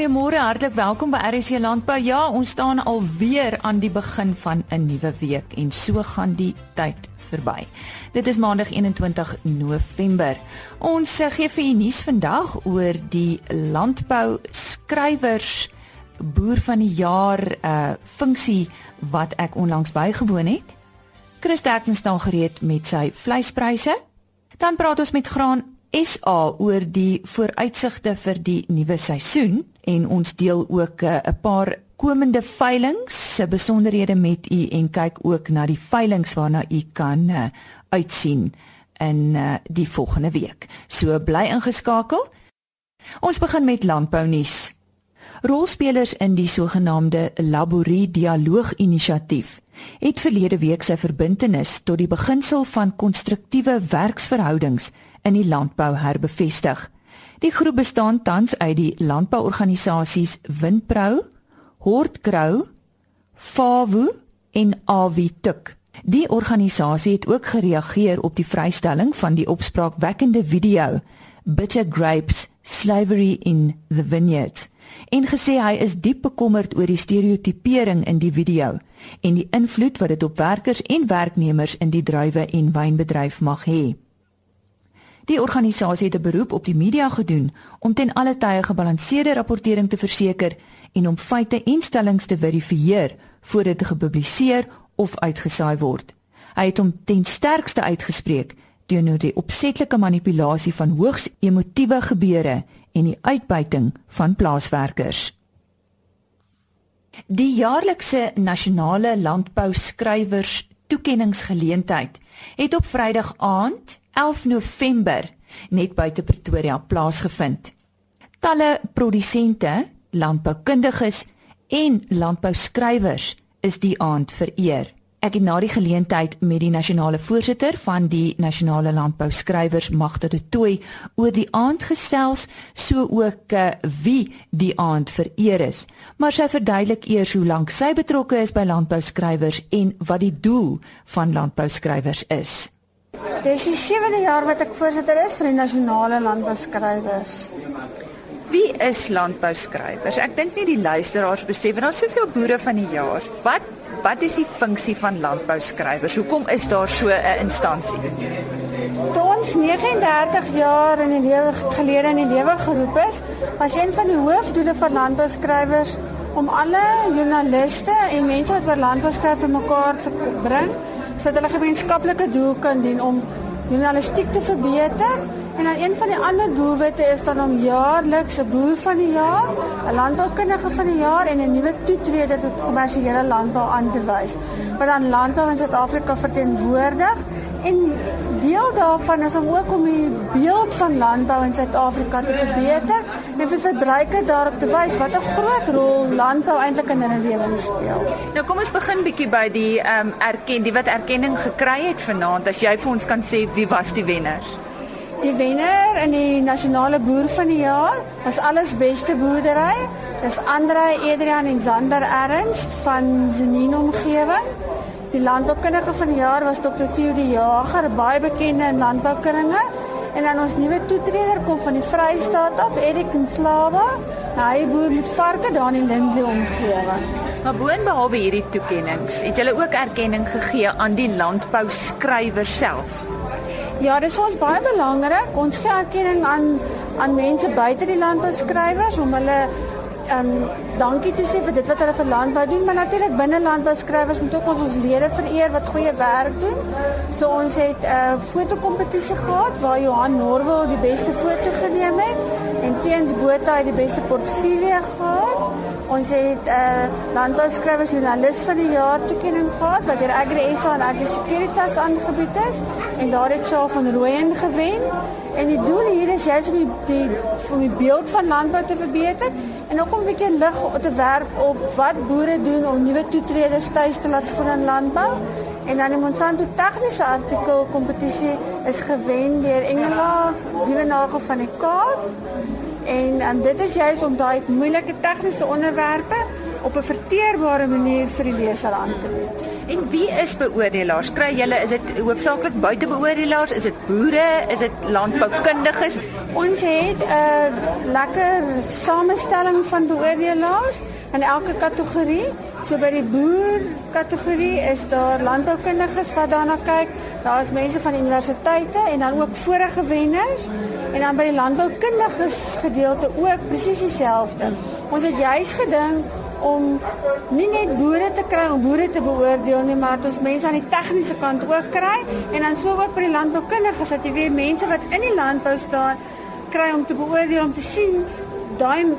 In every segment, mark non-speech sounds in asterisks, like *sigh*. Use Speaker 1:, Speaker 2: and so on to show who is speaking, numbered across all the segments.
Speaker 1: goeiemôre, hartlik welkom by RSC Landbou. Ja, ons staan alweer aan die begin van 'n nuwe week en so gaan die tyd verby. Dit is Maandag 21 November. Ons eh, gee vir u nuus vandag oor die landbou skrywers boer van die jaar uh funksie wat ek onlangs bygewoon het. Chris Terkens staan gereed met sy vleispryse. Dan praat ons met Graan SA oor die vooruitsigte vir die nuwe seisoen en ons deel ook eh, 'n uh, paar komende veilinge se besonderhede met u en kyk ook na die veilinge waarna u kan uh, uitsien in uh, die volgende week. So bly ingeskakel. Ons begin met landbou nuus. Rolspelers in die sogenaamde Laborie Dialoog Inisiatief het verlede week sy verbintenis tot die beginsel van konstruktiewe werksverhoudings in die landbou herbevestig. Die groep bestaan tans uit die landbouorganisasies Windpro, Hortgrou, Fawu en Avituk. Die organisasie het ook gereageer op die vrystelling van die opspraakwekkende video Bitter Grapes: Slavery in the Vineyards en gesê hy is diep bekommerd oor die stereotipering in die video en die invloed wat dit op werkers en werknemers in die druiwe en wynbedryf mag hê. Die organisasie het 'n beroep op die media gedoen om ten alle tye gebalanseerde rapportering te verseker en om feite en stellings te verifieer voordat dit gepubliseer of uitgesaai word. Hy het hom ten sterkste uitgespreek teenoor die opsetlike manipulasie van hoogs emotiewe gebeure en die uitbuiting van plaaswerkers. Die jaarlikse nasionale landbou skrywers toekenningsgeleentheid het op Vrydag aand 11 November net buite Pretoria plaasgevind. Talle produsente, landboukundiges en landbouskrywers is die aand vereer. Ek het na die geleentheid met die nasionale voorsitter van die nasionale landbou skrywers Magde de Tooi oor die aand gesels, so ook uh, wie die aand vereer is. Maar sy verduidelik eers hoe lank sy betrokke is by landbou skrywers en wat die doel van landbou skrywers is.
Speaker 2: Dit is die 7de jaar wat ek voorsitter is vir die nasionale landbou skrywers.
Speaker 1: Wie is landbou skrywers? Ek dink nie die luisteraars besef en daar's soveel boere van die jaar. Wat wat is die funksie van landbou skrywers? Hoekom is daar so 'n instansie?
Speaker 2: Toe ons 39 jaar in die lewe gelede in die lewe geroep is, was een van die hoofdoele van landbou skrywers om alle joernaliste en mense wat oor landbou skryf bymekaar te bring sodat hulle gemeenskaplike doel kan dien om journalistiek te verbeter En dan een van die ander doelwitte is dan om jaarliks 'n boer van die jaar, 'n landboukundige van die jaar en 'n nuwe toetreder tot kommersiële landbou aan te wys. Wat dan landbou in Suid-Afrika verteenwoordig en deel daarvan is om ook om die beeld van landbou in Suid-Afrika te verbeter en vir verbruikers daarop te wys wat 'n groot rol landbou eintlik in hulle lewens speel.
Speaker 1: Nou kom ons begin bietjie by die ehm um, erken die wat erkenning gekry het vanaand as jy vir ons kan sê wie was die wenner?
Speaker 2: Die wenner in die nasionale boer van die jaar was alles beste boerdery. Dis Andre Adrian en Zander Ernst van Zenin omgewing. Die landboukundige van die jaar was Dr. Theo die Jager, baie bekende in landboukringe. En dan ons nuwe toetreder kom van die Vrystaat af, Erik Nslaba. Hy boer met varke daar in Lindley omgewing.
Speaker 1: Maar boonbehalwe hierdie toekenninge, het julle ook erkenning gegee aan die landbou skrywer self.
Speaker 2: Ja, dit is vir ons baie belangrik. Ons gee erkenning aan aan mense buite die landbouskrywers om hulle um, dankie te sê vir dit wat hulle vir landbou doen, maar natuurlik binne landbouskrywers moet ook ons ons lede vereer wat goeie werk doen. So ons het 'n uh, fotokompetisie gehad waar Johan Norwell die beste foto geneem het en Teens Botha het die beste portfolio gehad. Ons het 'n uh, landbouskrywers joernalis van die jaar toekenning gehad wat deur Agri SA en Agri Securitas aangebied is en daar het Shaw van Rooyen gewen. En die doel hier is juist om die, die om die beeld van landbou te verbeter en ook om 'n bietjie lig te werp op wat boere doen om nuwe toetreders tuis te laat voer in landbou. En dan die Monsanto tegniese artikel kompetisie is gewen deur Engela Dievenagel van die Kaap. En um, dit is juist om daai moeilike tegniese onderwerpe op 'n verteerbare manier vir die leser aan te bied.
Speaker 1: En wie is beoordelaars? Kry julle is dit hoofsaaklik buitebeoordelaars? Is dit boere? Is dit landboukundiges?
Speaker 2: Ons het 'n uh, lekker samestelling van beoordelaars in elke kategorie. So by die boer kategorie is daar landboukundiges wat daarna kyk. Daar is mense van universiteite en dan ook vorige wenners. En dan by die landboukundiges gedeelte ook presies dieselfde. Ons het juis gedink om nie net boere te kry om boere te beoordeel nie, maar ons mense aan die tegniese kant ook kry en dan sou ook by die landboukundiges dat jy weer mense wat in die landbou staan kry om te beoordeel om te sien daai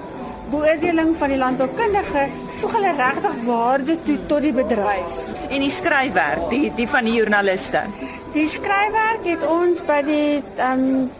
Speaker 2: beoordeling van die landboukundige voeg hulle regtig waarde toe tot die bedryf.
Speaker 1: En die skryfwerk, die die van die joernaliste.
Speaker 2: Die skryfwerk het ons by die ehm um,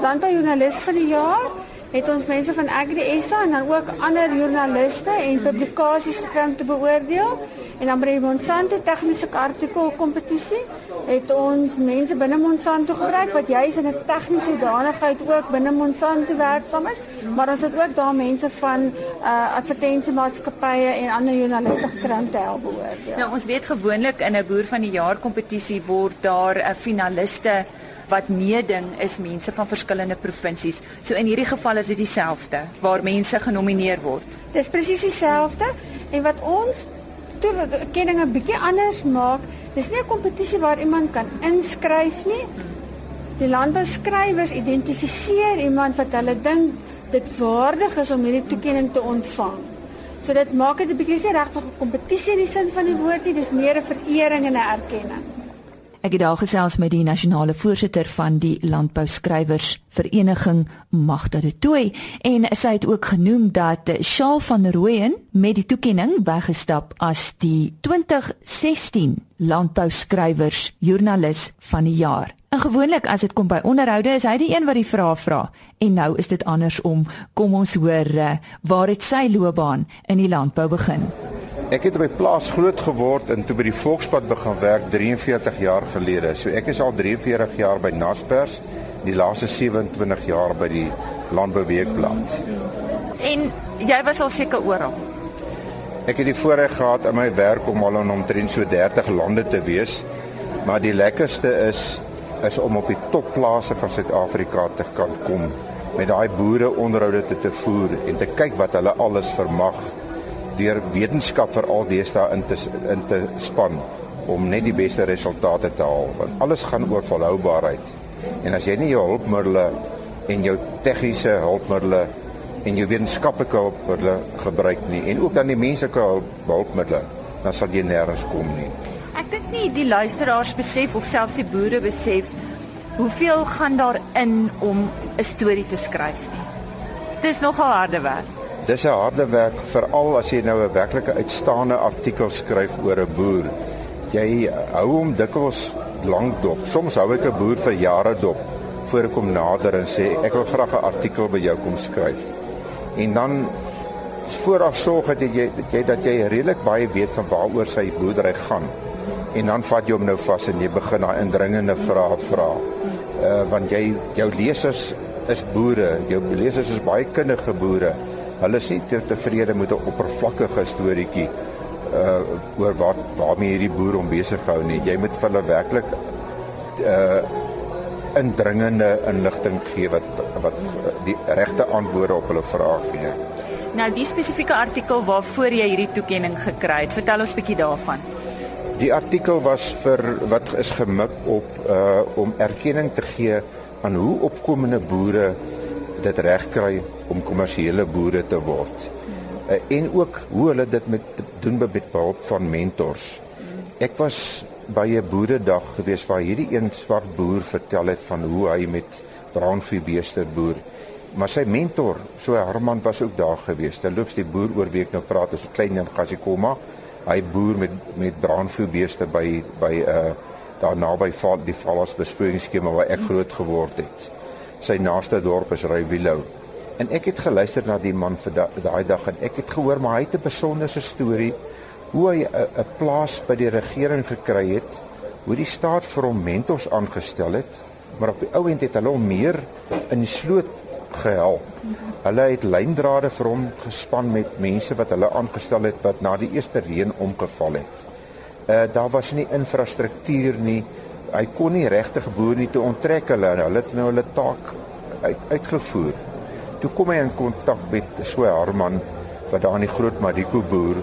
Speaker 2: landboujoernalis van die jaar het ons mense van Agri SA en dan ook ander joernaliste en publikasies gekry om te beoordeel. En dan by die Monsanto tegniese artikel kompetisie het ons mense binne Monsanto gebruik wat juis in 'n tegniese danigheid ook binne Monsanto werksaam is, maar ons het ook daar mense van uh advertensiemaatskappye en ander joernaliste gekry om te help beoordeel.
Speaker 1: Nou ons weet gewoonlik in 'n boer van die jaar kompetisie word daar 'n finaliste wat meeding is mense van verskillende provinsies. So in hierdie geval is dit dieselfde waar mense genomineer word.
Speaker 2: Dis presies dieselfde en wat ons toe kenning 'n bietjie anders maak, dis nie 'n kompetisie waar iemand kan inskryf nie. Die landbouskrywers identifiseer iemand wat hulle dink dit waardig is om hierdie toekenning te ontvang. So dit maak dit 'n bietjie nie regtig 'n kompetisie in die sin van die woord nie, dis meer 'n verering en 'n erkenning.
Speaker 1: Ek het daar gesels met die nasionale voorsitter van die landbouskrywers vereniging Magda de Tooi en sy het ook genoem dat Shaal van Rooyen met die toekenning weggestap as die 2016 landbouskrywers joernalis van die jaar. En gewoonlik as dit kom by onderhoude is hy die een wat die vrae vra en nou is dit andersom. Kom ons hoor uh, waar het sy loopbaan in die landbou begin?
Speaker 3: Ek het op die plaas groot geword en toe by die Volkspad begin werk 43 jaar gelede. So ek is al 43 jaar by Naspers, die laaste 27 jaar by die Landbouweekblad.
Speaker 1: En jy was al seker oral.
Speaker 3: Ek het die voorreg gehad in my werk om al in omtrent so 30 lande te wees, maar die lekkerste is is om op die topplase van Suid-Afrika te kan kom met daai boere onderhoude te, te voer en te kyk wat hulle alles vermag deur wetenskap veral deesdae in te in te span om net die beste resultate te haal want alles gaan oor volhoubaarheid. En as jy nie jou hulpmiddels en jou tegniese hulpmiddels en jou wetenskaplike hulpmiddels gebruik nie en ook dan die menslike hulpmiddels dan sal jy nêrens kom nie.
Speaker 1: Ek dink nie die luisteraars besef of selfs die boere besef hoeveel gaan daar in om 'n storie te skryf nie. Dis nogal harde werk.
Speaker 3: Dis 'n harde werk veral as jy nou 'n werklike uitstaande artikel skryf oor 'n boer. Jy hou hom dikwels lank dop. Soms hou ek 'n boer vir jare dop voor ek hom nader en sê ek wil graag 'n artikel by jou kom skryf. En dan vooraf sorg dat jy dat jy dat jy redelik baie weet van waaroor sy boerdery gaan. En dan vat jy hom nou vas en jy begin daai indringende vrae vra. Uh want jy jou lesers is boere, jou lesers is baie kundige boere hulle is nie te tevrede met 'n oppervlakkige storieetjie uh oor wat waarmee hierdie boer hom besig hou nie. Jy moet vir hulle werklik uh indringende inligting gee wat wat die regte antwoorde op hulle vrae gee.
Speaker 1: Nou die spesifieke artikel waarvoor jy hierdie toekenning gekry het, vertel ons bietjie daarvan.
Speaker 3: Die artikel was vir wat is gemik op uh om erkenning te gee aan hoe opkomende boere dit reg kry om kommersiële boere te word. Uh, en ook hoe hulle dit met doen met behulp van mentors. Ek was by 'n boeredag gewees waar hierdie een swart boer vertel het van hoe hy met braunvleebeeste boer. Maar sy mentor, so Herman was ook daar gewees. Daar loops die boer oor wie ek nou praat, is 'n klein in Gasikoma. Hy boer met met braunvleebeeste by by 'n uh, daar naby val die Vallas besproeiingsskema waar ek groot geword het. Sy naaste dorp is Rywilou. En ek het geluister na die man vir daai dag en ek het gehoor maar hy het 'n besonderse storie hoe hy 'n plaas by die regering gekry het, hoe die staat vir hom mentors aangestel het, maar op die ou end het hulle hom meer in die sloot gehelp. Hulle het lyndrade vir hom gespan met mense wat hulle aangestel het wat na die eerste reën omgeval het. Uh daar was nie infrastruktuur nie. Hy kon nie regtig boer nie te onttrek hulle en hulle het nou hulle taak uit, uitgevoer. Toe kom hy in kontak met so 'n Harman wat daar in die Groot Madiko boer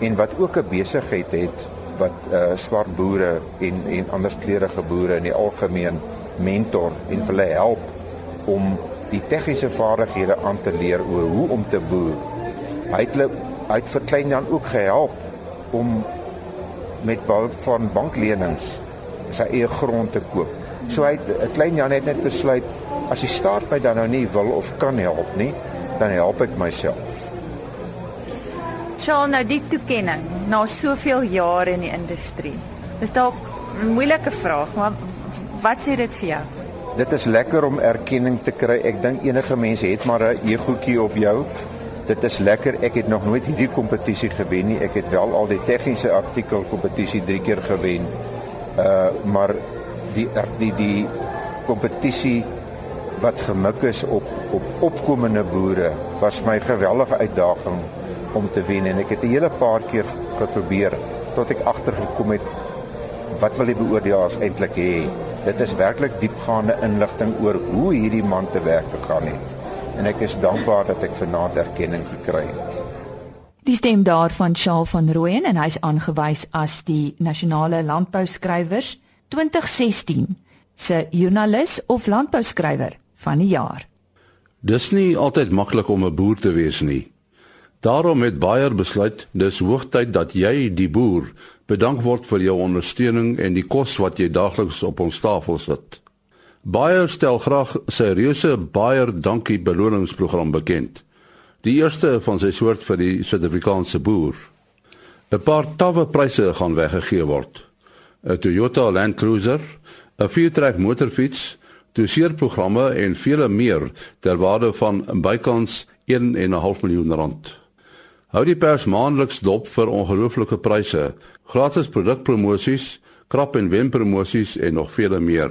Speaker 3: en wat ook 'n besigheid het wat uh swart boere en en ander kleurige boere in die algemeen mentor en hulle help om die tegniese vaardighede aan te leer oor hoe om te boer. Hy het hulle uit vir klein Jan ook gehelp om met behulp van banklenings sy eie grond te koop. So hy 'n klein Jan het net besluit as die staat my dan nou nie wil of kan help nie, dan help ek myself.
Speaker 1: Sjoe, nou die toekenning na soveel jare in die industrie. Dis dalk 'n moeilike vraag, maar wat sê dit vir jou?
Speaker 3: Dit is lekker om erkenning te kry. Ek dink enige mens het maar 'n egoetjie op jou. Dit is lekker. Ek het nog nooit hierdie kompetisie gewen nie. Ek het wel al die tegniese artikel kompetisie 3 keer gewen. Uh maar die die die kompetisie wat gemik is op op opkomende boere was my geweldige uitdaging om te wen en ek het 'n hele paar keer geprobeer tot ek agtergekom het wat wil die beoordelaars eintlik hê. Dit is werklik diepgaande inligting oor hoe hierdie man te werk gegaan het. En ek is dankbaar dat ek vanaand erkenning gekry het.
Speaker 1: Die stem daarvan Charles van Rooyen en hy's aangewys as die nasionale landbouskrywers 2016 se joernalis of landbouskrywer van die jaar.
Speaker 4: Dis nie altyd maklik om 'n boer te wees nie. Daarom het Bayer besluit dis hoogtyd dat jy die boer bedank word vir jou ondersteuning en die kos wat jy daagliks op ons tafel sit. Bayer stel graag sy reuse Bayer dankie beloningsprogram bekend. Die eerste van sy soort vir die Suid-Afrikaanse boer. 'n Paar tawwe pryse gaan weggegee word. 'n Toyota Land Cruiser, 'n viertrek motorfiets, doseerprogramme en vele meer ter waarde van bykans 1.5 miljoen rand. Hou die pers maandeliks dop vir ongelooflike pryse, gratis produkpromosies, krap en wen promosies en nog vele meer.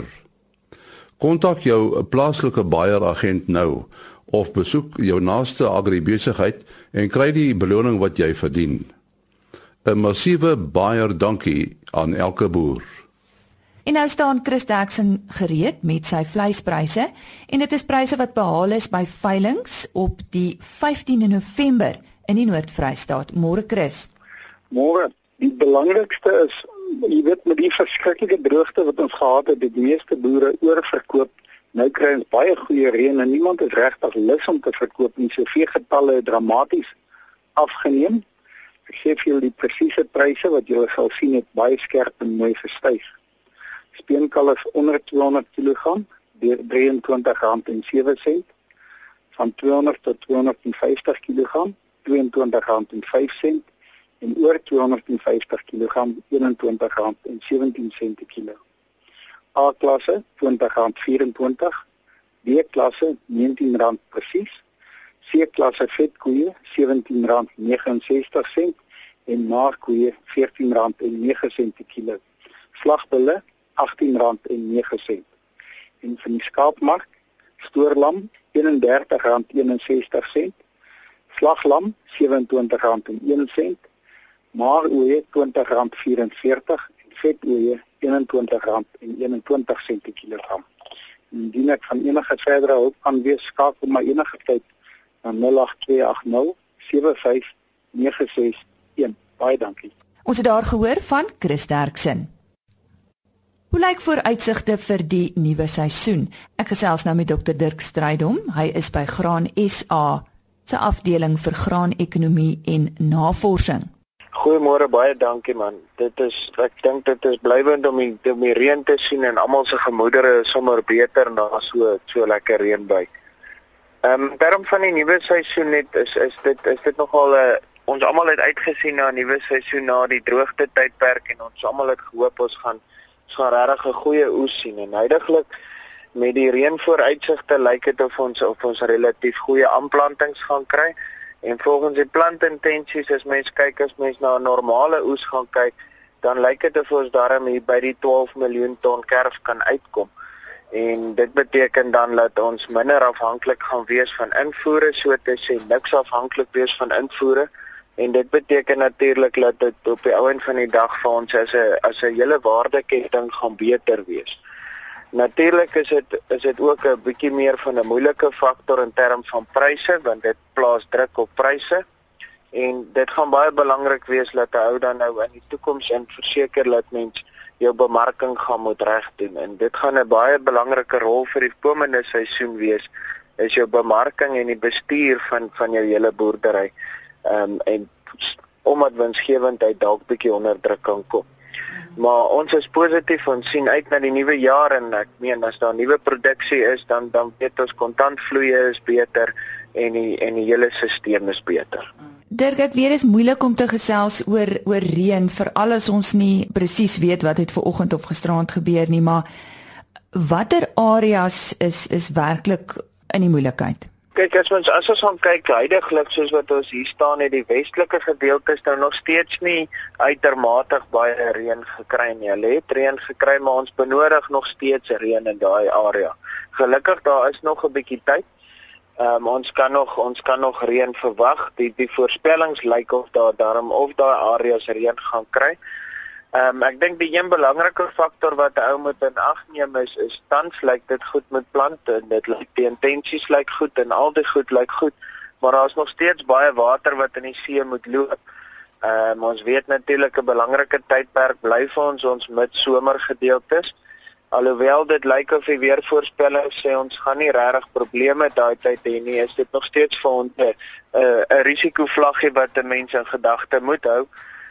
Speaker 4: Kontak jou plaaslike Bayer agent nou of besoek jou naaste agribesigheid en kry die beloning wat jy verdien. 'n Massiewe Bayer dankie aan elke boer.
Speaker 1: En nou staan Chris Dexon gereed met sy vleispryse en dit is pryse wat behaal is by veilinge op die 15de November in die Noord-Vrystaat. Môre Chris.
Speaker 5: Môre. Die belangrikste is jy weet met die verskriklike droogte wat ons gehad het, die meeste boere oorverkoop. Nou kry ons baie goeie reën en niemand is regtig lus om te verkoop nie. So veegetalle het dramaties afgeneem. Ek gee vir julle die presiese pryse wat julle sal sien het baie skerp en mooi gestyg speenkalf onder 200 kg deur R23.07 van 200 tot 250 kg R22.05 en oor 250 kg R21.17 per kilo. A klasse R20.24, B klasse R19 presies, C klasse vetkoeie R17.69 en naarkoeie R14.09 per kilo. Slagbulle R18.09. En vir die skaapmark, stoorlam R31.61, slaglam R27.01, maaroeie R20.44 en vetoeie R21.21 per kilogram. Indien ek van enige verdere hulp kan wees, skakel my enige tyd na 08280 75961. Baie dankie.
Speaker 1: Ons het daar gehoor van Chris Derksen. Hoe lyk vooruitsigte vir die nuwe seisoen? Ek gesels nou met Dr Dirk Strydom. Hy is by Graan SA se afdeling vir graanekonomie en navorsing.
Speaker 6: Goeiemôre, baie dankie man. Dit is ek dink dit is blywend om die, om die reën te sien en almal se gemoedere is sommer beter na so so lekker reënbuy. Ehm um, term van die nuwe seisoen net is is dit is dit nogal 'n uh, eh, ons almal het uitgesien na 'n nuwe seisoen na die droogte tydperk en ons almal het gehoop ons gaan ons gaan regtig 'n goeie oes sien en heidaglik met die reënvooruitsigte lyk dit of ons of ons relatief goeie aanplantings gaan kry en volgens die plantintensies as mens kyk as mens na 'n normale oes gaan kyk dan lyk dit of ons daarmee hier by die 12 miljoen ton kerf kan uitkom en dit beteken dan dat ons minder afhanklik gaan wees van invoere so te sê niks afhanklik wees van invoere En dit beteken natuurlik dat dit op die ouend van die dag vir ons as 'n as 'n hele waardeketting gaan beter wees. Natuurlik is dit is dit ook 'n bietjie meer van 'n moeilike faktor in terme van pryse want dit plaas druk op pryse. En dit gaan baie belangrik wees dat 'n ou dan nou in die toekoms in verseker dat mens jou bemarking gaan moet reg doen en dit gaan 'n baie belangrike rol vir die komende seisoen wees is jou bemarking en die bestuur van van jou hele boerdery. Ehm um, en omdat winsgewendheid dalk bietjie onder druk kan kom. Maar ons is positief en sien uit na die nuwe jaar en ek meen as daar nuwe produksie is dan dan weet ons kontantvloeie is beter en die en die hele stelsel is beter.
Speaker 1: Dirk, ek weet dit is moeilik om te gesels oor oor reën veral as ons nie presies weet wat het ver oggend of gisteraand gebeur nie, maar watter areas is is werklik in die moeilikheid?
Speaker 6: Kyk, as ons as ons gaan kyk heidaglik soos wat ons hier staan het die westelike gedeeltes nou nog steeds nie uitermate baie reën gekry nie. Hulle het reën gekry, maar ons benodig nog steeds reën in daai area. Gelukkig daar is nog 'n bietjie tyd Ehm um, ons kan nog ons kan nog reën verwag. Die die voorspellings lyk of daar daarom of daai areas reën gaan kry. Ehm um, ek dink die een belangrike faktor wat ou moet in ag neem is is tans lyk dit goed met plante en dit lyk die intensies lyk goed en al die goed lyk goed, maar daar is nog steeds baie water wat in die see moet loop. Ehm um, ons weet natuurlik 'n belangrike tydperk bly vir ons ons midsomer gedeeltes. Alhoewel dit lyk of die weervoorspelling sê ons gaan nie regtig probleme daai tyd hê nie, is dit nog steeds vir ons 'n 'n risikovlaggie wat 'n mens in gedagte moet hou.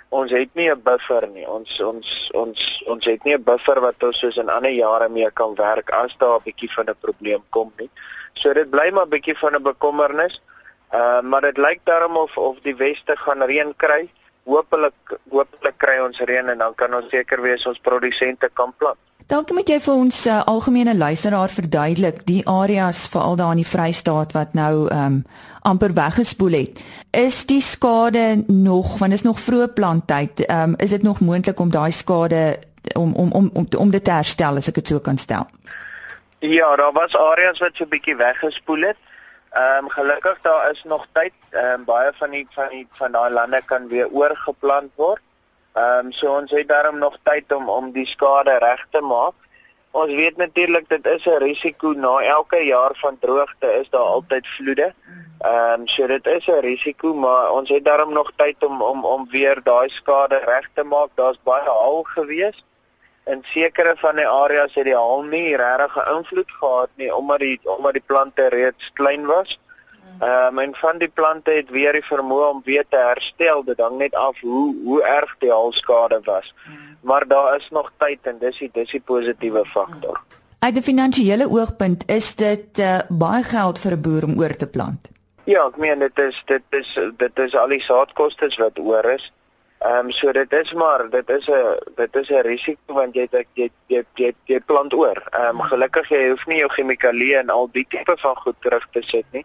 Speaker 6: Ons het nie 'n buffer nie. Ons ons ons ons het nie 'n buffer wat ons soos in ander jare mee kan werk as daar 'n bietjie van 'n probleem kom nie. So dit bly maar 'n bietjie van 'n bekommernis. Uh maar dit lyk daarom of of die weste gaan reën kry. Hoopelik hoopelik kry ons reën en dan kan ons seker wees ons produsente kan plant.
Speaker 1: Dalk moet jy vir ons uh, algemene luisteraar verduidelik die areas veral daar in die Vrystaat wat nou ehm um, amper weggespoel het. Is die skade nog want is nog vroeë planttyd, ehm um, is dit nog moontlik om daai skade om om om om om dit te herstel as ek dit so kan stel?
Speaker 6: Ja, daar was areas wat so 'n bietjie weggespoel het. Ehm um, gelukkig daar is nog tyd. Ehm um, baie van die van die van daai lande kan weer oorgeplant word. Ehm um, so ons het daarom nog tyd om om die skade reg te maak. Ons weet natuurlik dit is 'n risiko na elke jaar van droogte is daar altyd vloede. Ehm um, so dit is 'n risiko, maar ons het daarom nog tyd om om om weer daai skade reg te maak. Daar's baie haal gewees. In sekere van die areas het die haal nie regtig 'n invloed gehad nie omdat die omdat die plante reeds klein was. Ehm uh, en van die plante het weer die vermoë om weer te herstel. Dit hang net af hoe hoe erg die halskade was. Hmm. Maar daar is nog tyd en dis die dis die positiewe faktor.
Speaker 1: Uit 'n finansiële oogpunt is dit uh, baie geld vir 'n boer om oor te plant.
Speaker 6: Ja, ek meen dit is dit is dit is al die saadkoste wat oor is. Ehm um, so dit is maar dit is 'n dit is 'n risiko want jy jy jy jy, jy, jy plant oor. Ehm um, gelukkig jy hoef nie jou chemikalieë en al die tipe van goed terug te sit nie.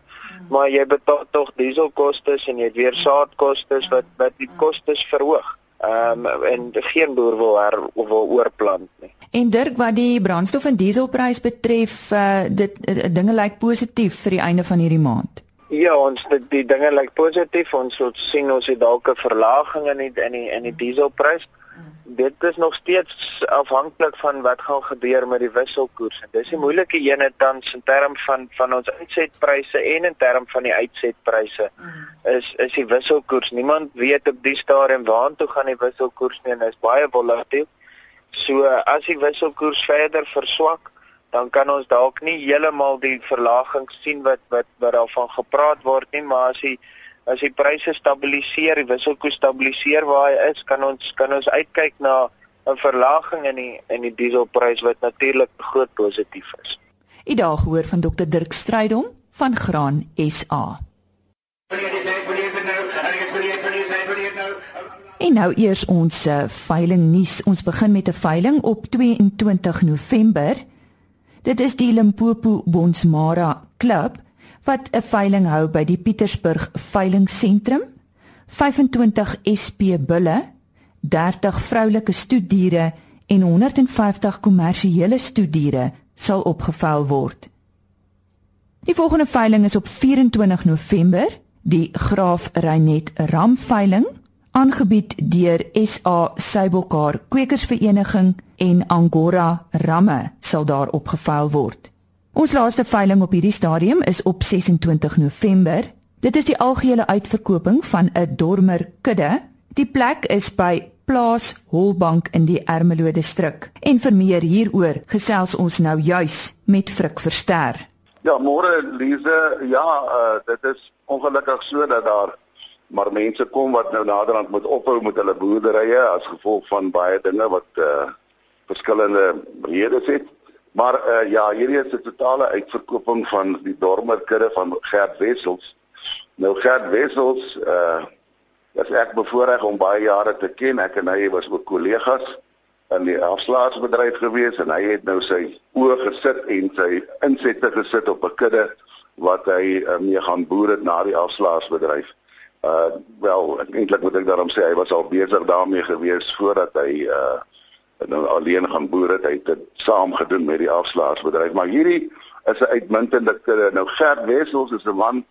Speaker 6: Maar jy betaal tog dieselkoste en jy het weer saadkoste wat wat die kostes verhoog. Ehm um, en geen boer wil her, wil oorplant nie.
Speaker 1: En Dirk wat die brandstof en dieselprys betref, uh, dit uh, dinge lyk positief vir die einde van hierdie maand.
Speaker 6: Ja, ons die, die dinge lyk positief. Ons sou sien ons het dalk 'n verlaging in die in die in die dieselprys. Dit is nog steeds afhanklik van wat gaan gebeur met die wisselkoers. Dis die moeilike ene tans in terme van van ons uitsetpryse en in terme van die uitsetpryse. Is is die wisselkoers. Niemand weet op die stadium waartoe gaan die wisselkoers nie en is baie volatiel. So as die wisselkoers verder verswak, dan kan ons dalk nie heeltemal die verlaging sien wat wat wat daarvan gepraat word nie, maar as die as die pryse stabiliseer, die wisselkoers stabiliseer waar hy is, kan ons kan ons uitkyk na 'n verlaging in die in die dieselprys wat natuurlik groot positief is.
Speaker 1: U daag gehoor van Dr Dirk Strydom van Graan SA. En nou eers ons uh, veiling nuus. Ons begin met 'n veiling op 22 November Dit is die Limpopo Bonsmara Klub wat 'n veiling hou by die Pietersburg Veilingsentrum. 25 SP bulle, 30 vroulike stoetdiere en 150 kommersiële stoetdiere sal opgeveil word. Die volgende veiling is op 24 November die Graaf Reinet Ram veiling aangebied deur SA Suiwelkar Kwekersvereniging en Angora Ramme sal daar opgeveil word. Ons laaste veiling op hierdie stadium is op 26 November. Dit is die algehele uitverkoping van 'n dormer kudde. Die plek is by Plaas Holbank in die Ermelo distrik. En vir meer hieroor gesels ons nou juis met Frik Verster.
Speaker 7: Ja, môre Lize, ja, uh, dit is ongelukkig so dat daar maar mense kom wat nou naderhand moet ophou met hulle boerderye as gevolg van baie dinge wat uh verskillende redes het. Maar uh ja, hierdie is 'n totale uitverkoping van die dormerkudde van Gert Wessels. Nou Gert Wessels uh is ek bevoorreg om baie jare te ken. Ek en hy was ook kollegas in die afslaersbedryf gewees en hy het nou sy oë gesit en sy insette gesit op 'n kudde wat hy uh, mee gaan boer het na die afslaersbedryf. Uh wel, eintlik moet ek daarom sê hy was al besig daarmee gewees voordat hy uh nou alleen gaan boer het. Hy het dit saam gedoen met die afslaagsbedryf. Maar hierdie is 'n uitmuntende kudde. Nou Gert Wessels is 'n man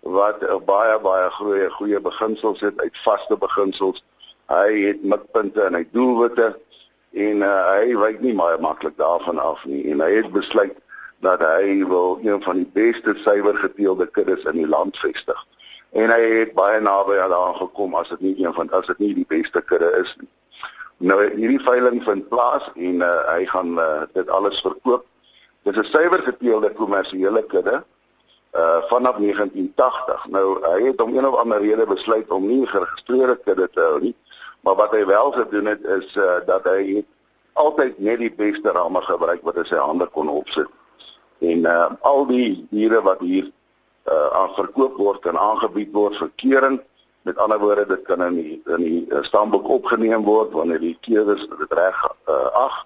Speaker 7: wat uh, baie baie goeie goeie beginsels het uit vaste beginsels. Hy het mikpunte en hy doelwitte en uh, hy wyk nie baie maklik daarvan af nie en hy het besluit dat hy wil een van die beste suiwer geteelde kuddes in die land vestig en hy het baie naby daaraan gekom as dit nie een van as dit nie die beste kudde is nie. Nou hierdie veiling vind plaas en uh, hy gaan uh, dit alles verkoop. Dit is 'n suiwer geteelde kommersiële kudde uh vanaf 1980. Nou hy het om een of ander rede besluit om nie geregistreerde kudde te hou nie. Maar wat hy wel gedoen het is uh dat hy altyd net die beste ramme gebruik wat hy sy hande kon opsit. En uh al die diere wat hier uh aan verkoop word en aangebied word vir keuring. Met ander woorde, dit kan in die in die uh, stamboek opgeneem word wanneer die keerders dit reg uh ag.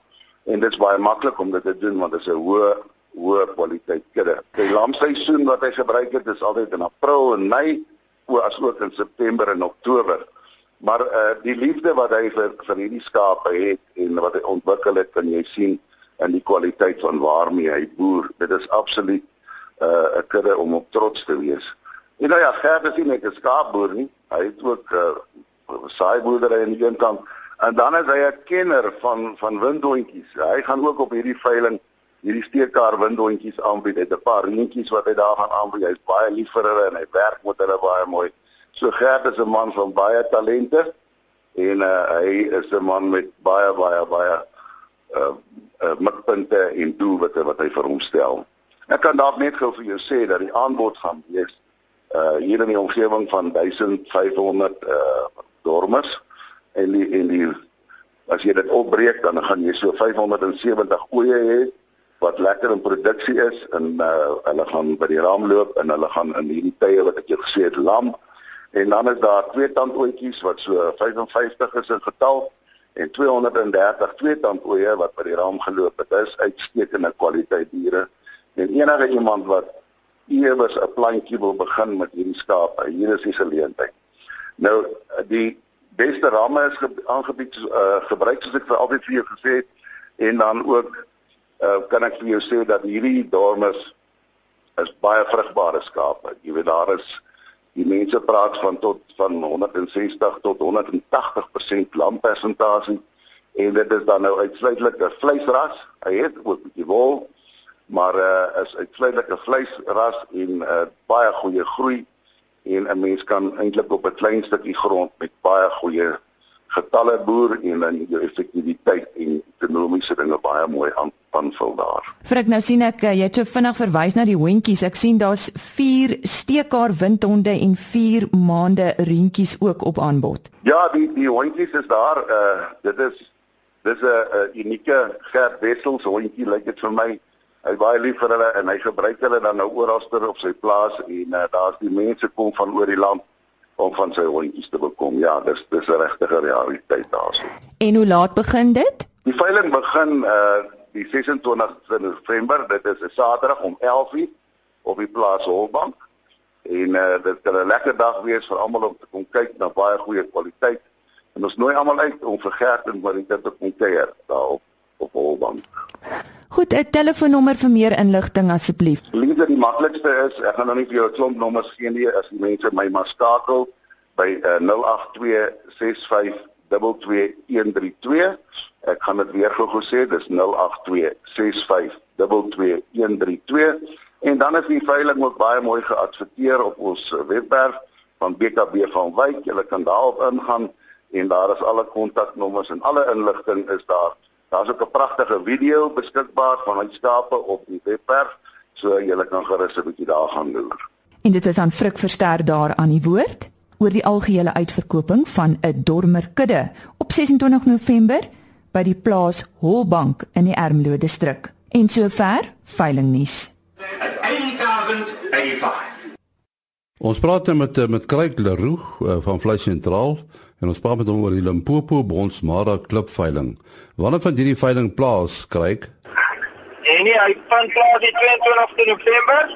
Speaker 7: En dit is baie maklik om dit te doen want dit is 'n hoë hoë kwaliteit kudde. Die lamseisoen wat hy gebruik het is altyd in April en Mei, o as ook in September en Oktober. Maar uh die liefde wat hy vir vir hierdie skape het en wat hy ontwikkel het, kan jy sien in die kwaliteit van waarmee hy boer. Dit is absoluut uh 'n kudde om op trots te wees. En nou ja, Gert is nie net 'n skaapboer nie. Hy het ook 'n uh, saaiboerdery aan die kant en dan is hy 'n kenner van van windhondjies. Hy gaan ook op hierdie veiling hierdie steekkaar windhondjies aanbied. Hy het 'n paar reentjies wat hy daar gaan aanbied. Hy's baie lief vir hulle en hy werk met hulle baie mooi. So Gert is 'n man van baie talente en uh, hy is 'n man met baie baie baie uh, uh mikpunte en doelwitte wat hy vir hom stel. Ek kan dalk net gou vir jou sê dat die aanbod gaan wees uh hier in die omgewing van 1500 uh dormers. En die en die as jy dit opbreek dan gaan jy so 570 oeye hê wat lekker in produksie is en uh hulle gaan by die raam loop en hulle gaan in hierdie tye wat ek jou gesê het lam. En dan is daar twee tandooitjies wat so 55 is in getal en 230 twee tandooie wat by die raam geloop het. Is uitstekende kwaliteit diere en enige iemand wat iewers 'n plantjie wil begin met hierdie skape, hier is die geleentheid. Nou die beste ramme is ge aangebied uh, gebruik soos ek vir altyd vir jou gesê het en dan ook uh, kan ek vir jou sê dat hierdie dormers is baie vrugbare skape. Jy weet daar is die mense praat van tot van 160 tot 180% lampersentasie en dit is dan nou uitsluitlik 'n vleisras. Hy het ook 'n bietjie wol maar uh is uitsluitlik 'n vleisras en uh baie goeie groei en 'n mens kan eintlik op 'n klein stukkie grond met baie goeie getalle boer en dan jou effektiwiteit en ekonomiese dinge baie mooi aan aanvul daar.
Speaker 1: Frik nou sien ek eh, jy het so vinnig verwys na die hondjies. Ek sien daar's 4 steekkaar windhonde en 4 maande reentjies ook op aanbod.
Speaker 7: Ja, die die hondjies is daar. Uh dit is dis 'n unieke Gert Wessels hondjie lyk like dit vir my. Hy baie lief vir hulle en hy gebruik hulle dan nou oralster op sy plaas en uh, daar's die mense kom van oor die land om van sy hondjies te bekom. Ja, dis dis 'n regte realiteit daarso.
Speaker 1: En hoe laat begin dit?
Speaker 7: Die veiling begin uh die 26 November, dit is 'n Saterdag om 11:00 op die plaas Holbank. En uh dit kan 'n lekker dag wees vir almal om te kom kyk na baie goeie kwaliteit. En ons nooi almal uit om vir Gert en Marita te kom kuier daar op op Holbank.
Speaker 1: Goed, 'n telefoonnommer vir meer inligting asseblief.
Speaker 7: Liefde die maklikste is, ek gaan nou nie vir jou 'n klomp nommers gee nie as die mense my maar skakel by uh, 0826522132. Ek gaan dit weer gou sê, dis 0826522132 en dan is die veiling ook baie mooi geadverteer op ons webwerf van BKB van Wyk. Jy kan daarop ingaan en daar is alle kontaknommers en alle inligting is daar. Daar's ook 'n pragtige video beskikbaar van my skape op die webwerf, so jy kan gerus 'n bietjie daar gaan loer.
Speaker 1: En dit was aan Frik Verster daar aan die woord oor die algehele uitverkoping van 'n dormer kudde op 26 November by die plaas Holbank in die Ermelo distrik. En sover veilingnuus.
Speaker 4: Ons praat nou met met Craig Leroux uh, van Vleis Sentraal en ons praat met hom oor die Limpopo Bonsmara klip veiling. Wanneer vind hierdie veiling plaas, Craig?
Speaker 8: En nee, hy vind plaas die 22 November.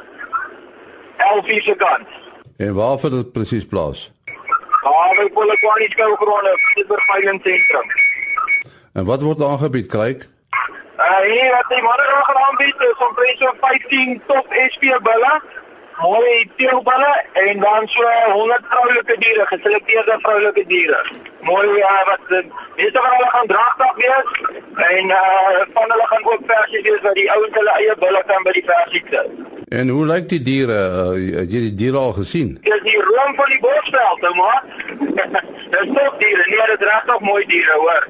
Speaker 8: 11 uur se kant.
Speaker 4: En waar vind dit presies plaas?
Speaker 8: Daar by Polokwane skougronde, die veiling sentrum.
Speaker 4: En wat word aangebied, Craig?
Speaker 8: Uh, hier wat die manne gaan aanbied is omtrent so 15 top SP bulle mooi teelballe en dan so 100 vroulike diere, geselekteerde vroulike diere. Mooi ja, wat meeste van hulle gaan draagdag wees en uh van hulle gaan ook versies wees wat die ouens hulle eie bulle kan by die versies sit.
Speaker 4: En hoe lyk die diere? Uh, het jy die diere al gesien?
Speaker 8: Dis die room van die bosveld, ou maar. *laughs* Dis top diere, nee, dit regtig mooi diere, hoor.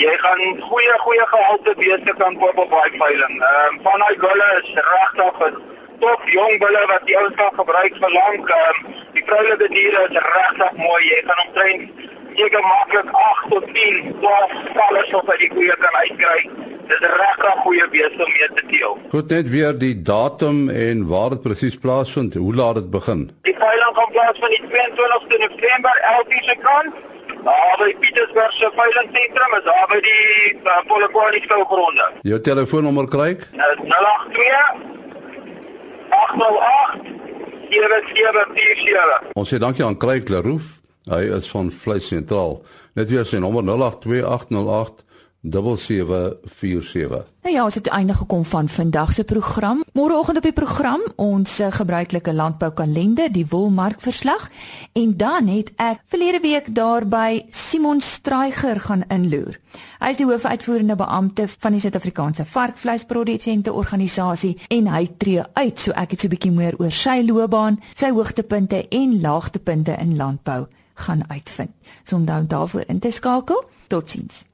Speaker 8: Jy gaan goeie goeie gehalte beeste kan koop op baie veiling. Ehm um, van daai bulle is regtig top jong bulle wat die ouens kan gebruik vir lank. Um, die vroulike diere is regtig mooi. Jy kan omtrent seker maklik 8 tot 10, 12 valle so vir die koeie kan uitkry. Dit is regtig goeie beeste om mee te teel.
Speaker 4: Goed net weer die datum en waar dit presies plaasvind. Hoe laat dit begin?
Speaker 8: Die veiling gaan plaasvind die 22ste November 11:00 se kant. Daar by Pietersburg se veiling sentrum is daar by die uh, Polokwane skougronde.
Speaker 4: Jou telefoonnommer kry ek?
Speaker 8: 082
Speaker 4: Ons sê dankie aan Craig Leroux. Hy is van Vleis Sentraal. Net weer sy nommer 082808 7747.
Speaker 1: Nou ja, ons het einde gekom van vandag se program. Môreoggend op die program ons eh, gebruikelike landboukalender, die wolmarkverslag en dan het ek verlede week daar by Simon Straiger gaan inloer. Hy is die hoofuitvoerende beampte van die Suid-Afrikaanse Varkvleisprodusente Organisasie en hy tree uit, so ek het so 'n bietjie meer oor sy loopbaan, sy hoogtepunte en laagtepunte in landbou gaan uitvind. So om dan daarvoor in te skakel. Totsiens.